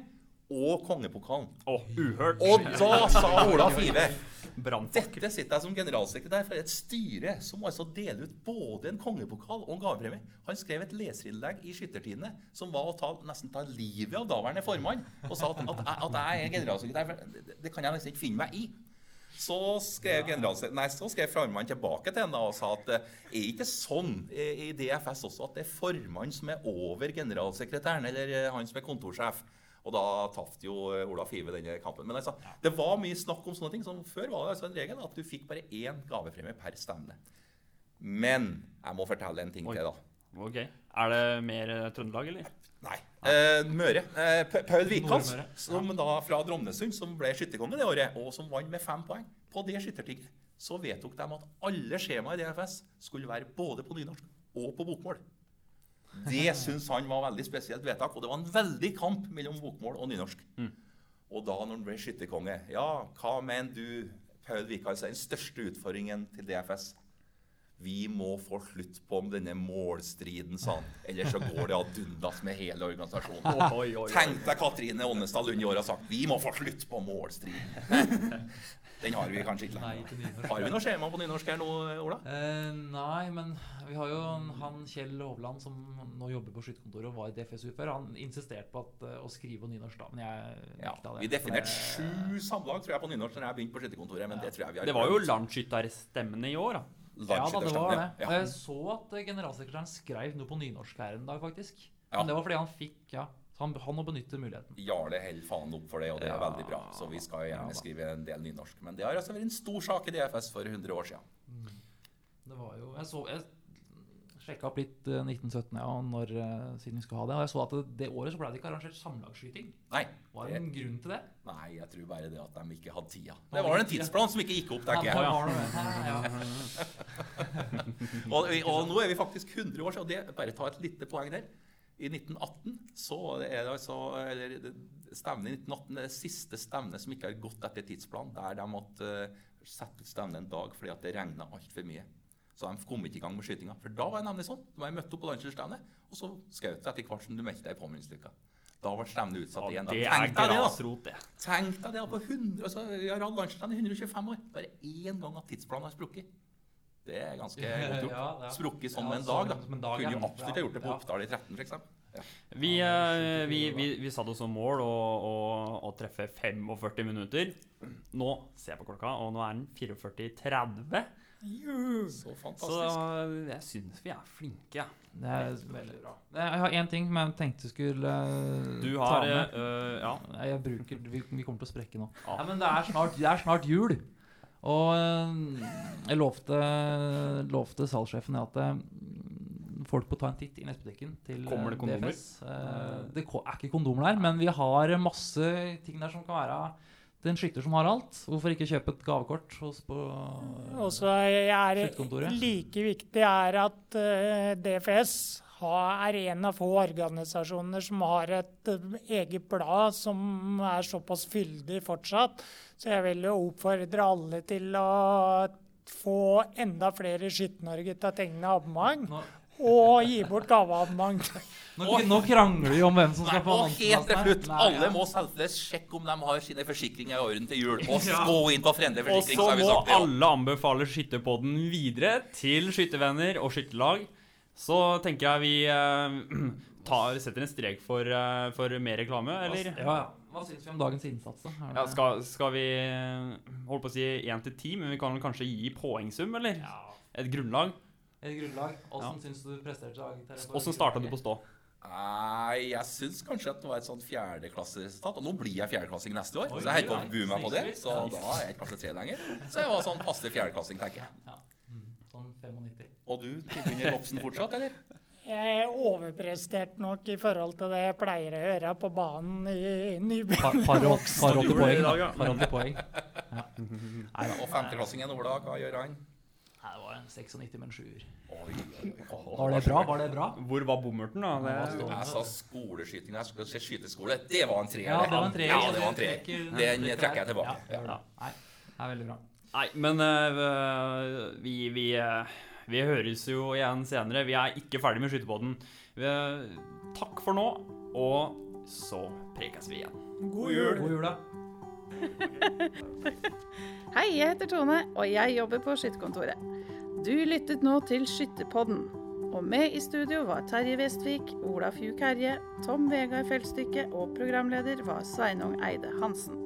C: og kongepokalen.
B: Oh, uhørt.
C: Og da sa Ola Five
B: Brannfakkel.
C: dette sitter jeg som generalsekretær for et styre som altså deler ut både en kongepokal og en gavepremie. Han skrev et leserinnlegg i Skyttertidene som var å ta, nesten ta livet av daværende formann. Og sa at, at, at jeg er generalsekretær. Det, det kan jeg nesten ikke finne meg i. Så skrev, nei, så skrev formannen tilbake til henne og sa at det er ikke sånn i i DFS også at det er formannen som er over generalsekretæren, eller eh, han som er kontorsjef. Og da tapte jo eh, Ola Five denne kampen. Men altså, det var mye snakk om sånne ting. Som før var det altså en regel at du fikk bare én gavepremie per stevne. Men jeg må fortelle en ting
B: Oi.
C: til, da.
B: Ok. Er det mer eh, Trøndelag, eller?
C: Nei. Eh, Møre. Eh, Pa- Paul
F: Nordmøre.
C: som da fra Dromnesund, som ble skytterkonge det året, og som vant med fem poeng på det skyttertinget, så vedtok de at alle skjemaer i DFS skulle være både på nynorsk og på bokmål. Det syns han var veldig spesielt vedtak, og det var en veldig kamp mellom bokmål og nynorsk. Og da når han ble skytterkonge, ja, hva mener du, Paul Wikhals, er den største utfordringen til DFS? Vi må få slutt på denne målstriden, sa han. Ellers så går det ad undas med hele organisasjonen.
B: Oi, oi, oi.
C: Tenk deg Katrine Ånnestad Lund i år har sagt vi må få slutt på målstriden. Den har vi kanskje ikke lenger. Har vi noe skjema på nynorsk her nå, Ola?
D: Eh, nei, men vi har jo han Kjell Hovland som nå jobber på skytterkontoret og var i DFSU før. Han insisterte på at, eh, å skrive på nynorsk, da. Men jeg
C: Ja,
D: nekta det.
C: vi definerte sju samlag tror jeg, på nynorsk når jeg begynte på skytterkontoret. Men det tror jeg vi har
B: Det var jo landskytterstemmene i år, da.
D: Ja da, det var det. Og
C: Ja.
D: jeg så at generalsekretæren skrev noe på nynorsk her en dag, faktisk.
C: Ja.
D: Men det var fordi han fikk Ja, så han, han må benytte muligheten.
C: Jarle holder faen opp for det, og det er
D: Ja.
C: veldig bra. Så vi skal gjerne
D: ja,
C: skrive en del nynorsk. Men det har altså vært en stor sak i DFS for 100 år siden.
D: Det var jo Jeg så Jeg sjekka opp litt eh, 1917, ja, når, eh, siden vi skal ha det. Og jeg så at det, det året så ble det ikke arrangert samlagsskyting.
C: Nei,
D: Var det en grunn til det?
C: nei, jeg tror bare det at de ikke hadde tida. Det var en tidsplan som ikke gikk opp, tenker jeg.
D: Ja, ja.
C: Og, og nå er vi faktisk 100 år siden. og det, Bare ta et lite poeng der. I 1918 så er det altså eller Stevnet i 1918 er det siste stevnet som ikke har gått etter tidsplanen. Der de måtte eh, sette ut stevnet en dag fordi at det regna altfor mye. Så de kom ikke i gang med skytinga. For da var det nemlig sånn. Da jeg møtt opp på landslagsstevnet, og så skjøt jeg etter hvert som du meldte deg i påminnelsesuka. Da ble stevnet utsatt igjen. Da Tenk deg det, da! Tenk deg det på 100, altså, Vi har hatt landslagsstevne i 125 år. Bare én gang at tidsplanen har sprukket. Det er ganske godt gjort.
D: Ja, ja.
C: Sprukket sånn
D: Ja,
C: en dag, da.
D: som en dag,
C: Kunne jo absolutt ha gjort det på
D: Ja.
C: Oppdal i 13, f.eks. Ja.
B: Vi, eh, vi, vi, vi satte oss som mål å, å, å treffe 45 minutter. Nå ser jeg på klokka, og nå er den 44.30.
E: Yeah.
C: Så fantastisk.
B: Så jeg syns vi er flinke, jeg.
D: Det er veldig bra. Jeg har én ting som jeg tenkte skulle
B: du har, ta
D: med.
B: Uh, Ja.
D: Jeg bruker, vi, vi kommer til å sprekke nå.
B: Ja.
D: Men det er snart, det er snart jul. Og eh, jeg lovte, lovte salgssjefen at eh, folk må ta en titt i nettbutikken til
B: Kommer det
D: eh,
B: kondomer?
D: DFS. Eh, Det er ikke kondomer der, men vi har masse ting der som kan være til en skytter som har alt. Hvorfor ikke kjøpe et gavekort hos på
E: Og er
D: Sluttkontoret.
E: like viktig er at eh, DFS er en av få organisasjoner som har et eh, eget blad som er såpass fyldig fortsatt. Så jeg vil jo oppfordre alle til å få enda flere Skytter-Norge til å tegne abonnement. Og gi bort gaveabonnement.
D: nå, nå krangler vi om hvem som skal få
C: annonsen. helt til slutt, alle må selvfølgelig sjekke om de har sine forsikringer i orden til jul. Og gå inn på Frende
B: Og
C: forsikring,
B: så
C: så
B: må alle anbefale Skytterpodden videre til skyttervenner og skytterlag. Så tenker jeg vi eh, tar, setter en strek for, eh, for mer reklame, eller?
D: Ja, ja. Hva syns vi om dagens innsats, da? Er
B: Ja,
D: det-
B: skal, skal vi eh, holde på å si én til ti, men vi kan vel kanskje gi poengsum, eller? Et grunnlag?
D: Et grunnlag. Åssen
B: Ja.
D: syns du presterte i dag?
B: Åssen starta du på stå?
C: Nei, jeg syns kanskje at det var et sånt fjerdeklasseresultat. Og nå blir jeg fjerdeklassing neste år,
D: Oi,
C: så jeg holder på
D: oi,
C: å bue meg på det. Så da er jeg ikke klasse tre lenger. Så jeg var sånn passe fjerdeklassing, tenker jeg.
D: Sånn 95.
C: Og du tilbringer boksen fortsatt, eller?
E: Jeg overpresterte nok i forhold til det jeg pleier å gjøre på banen i Nybyen.
D: Par, par, poeng.
B: i
D: da. Par åtte poeng. Ja. Nei.
C: Og femteklassingen Ola, hva gjør han?
D: Nei, det var en 96 med en sjuer. Var det bra? Var det bra?
B: Hvor var bommerten, da? Det,
C: Jeg sa skoleskyting, jeg skulle se skyteskole. Det var en treer.
D: Ja, det var en treer.
C: Ja, det var en treer. Den
D: trekker
C: jeg tilbake.
D: Ja, det. Nei, det er veldig bra.
B: Nei, men eh, vi, vi, eh, vi høres jo igjen senere. Vi er ikke ferdig med. Eh, takk for nå, og så prekes vi igjen.
E: God jul!
D: God jul, da.
G: Hei, jeg heter Tone, og jeg jobber på Skytterkontoret. Du lyttet nå til Skytterpodden. Og med i studio var Terje Vestvik, Olaf Hugh Herje, Tom Vegard Feltstykke og programleder var Sveinung Eide Hansen.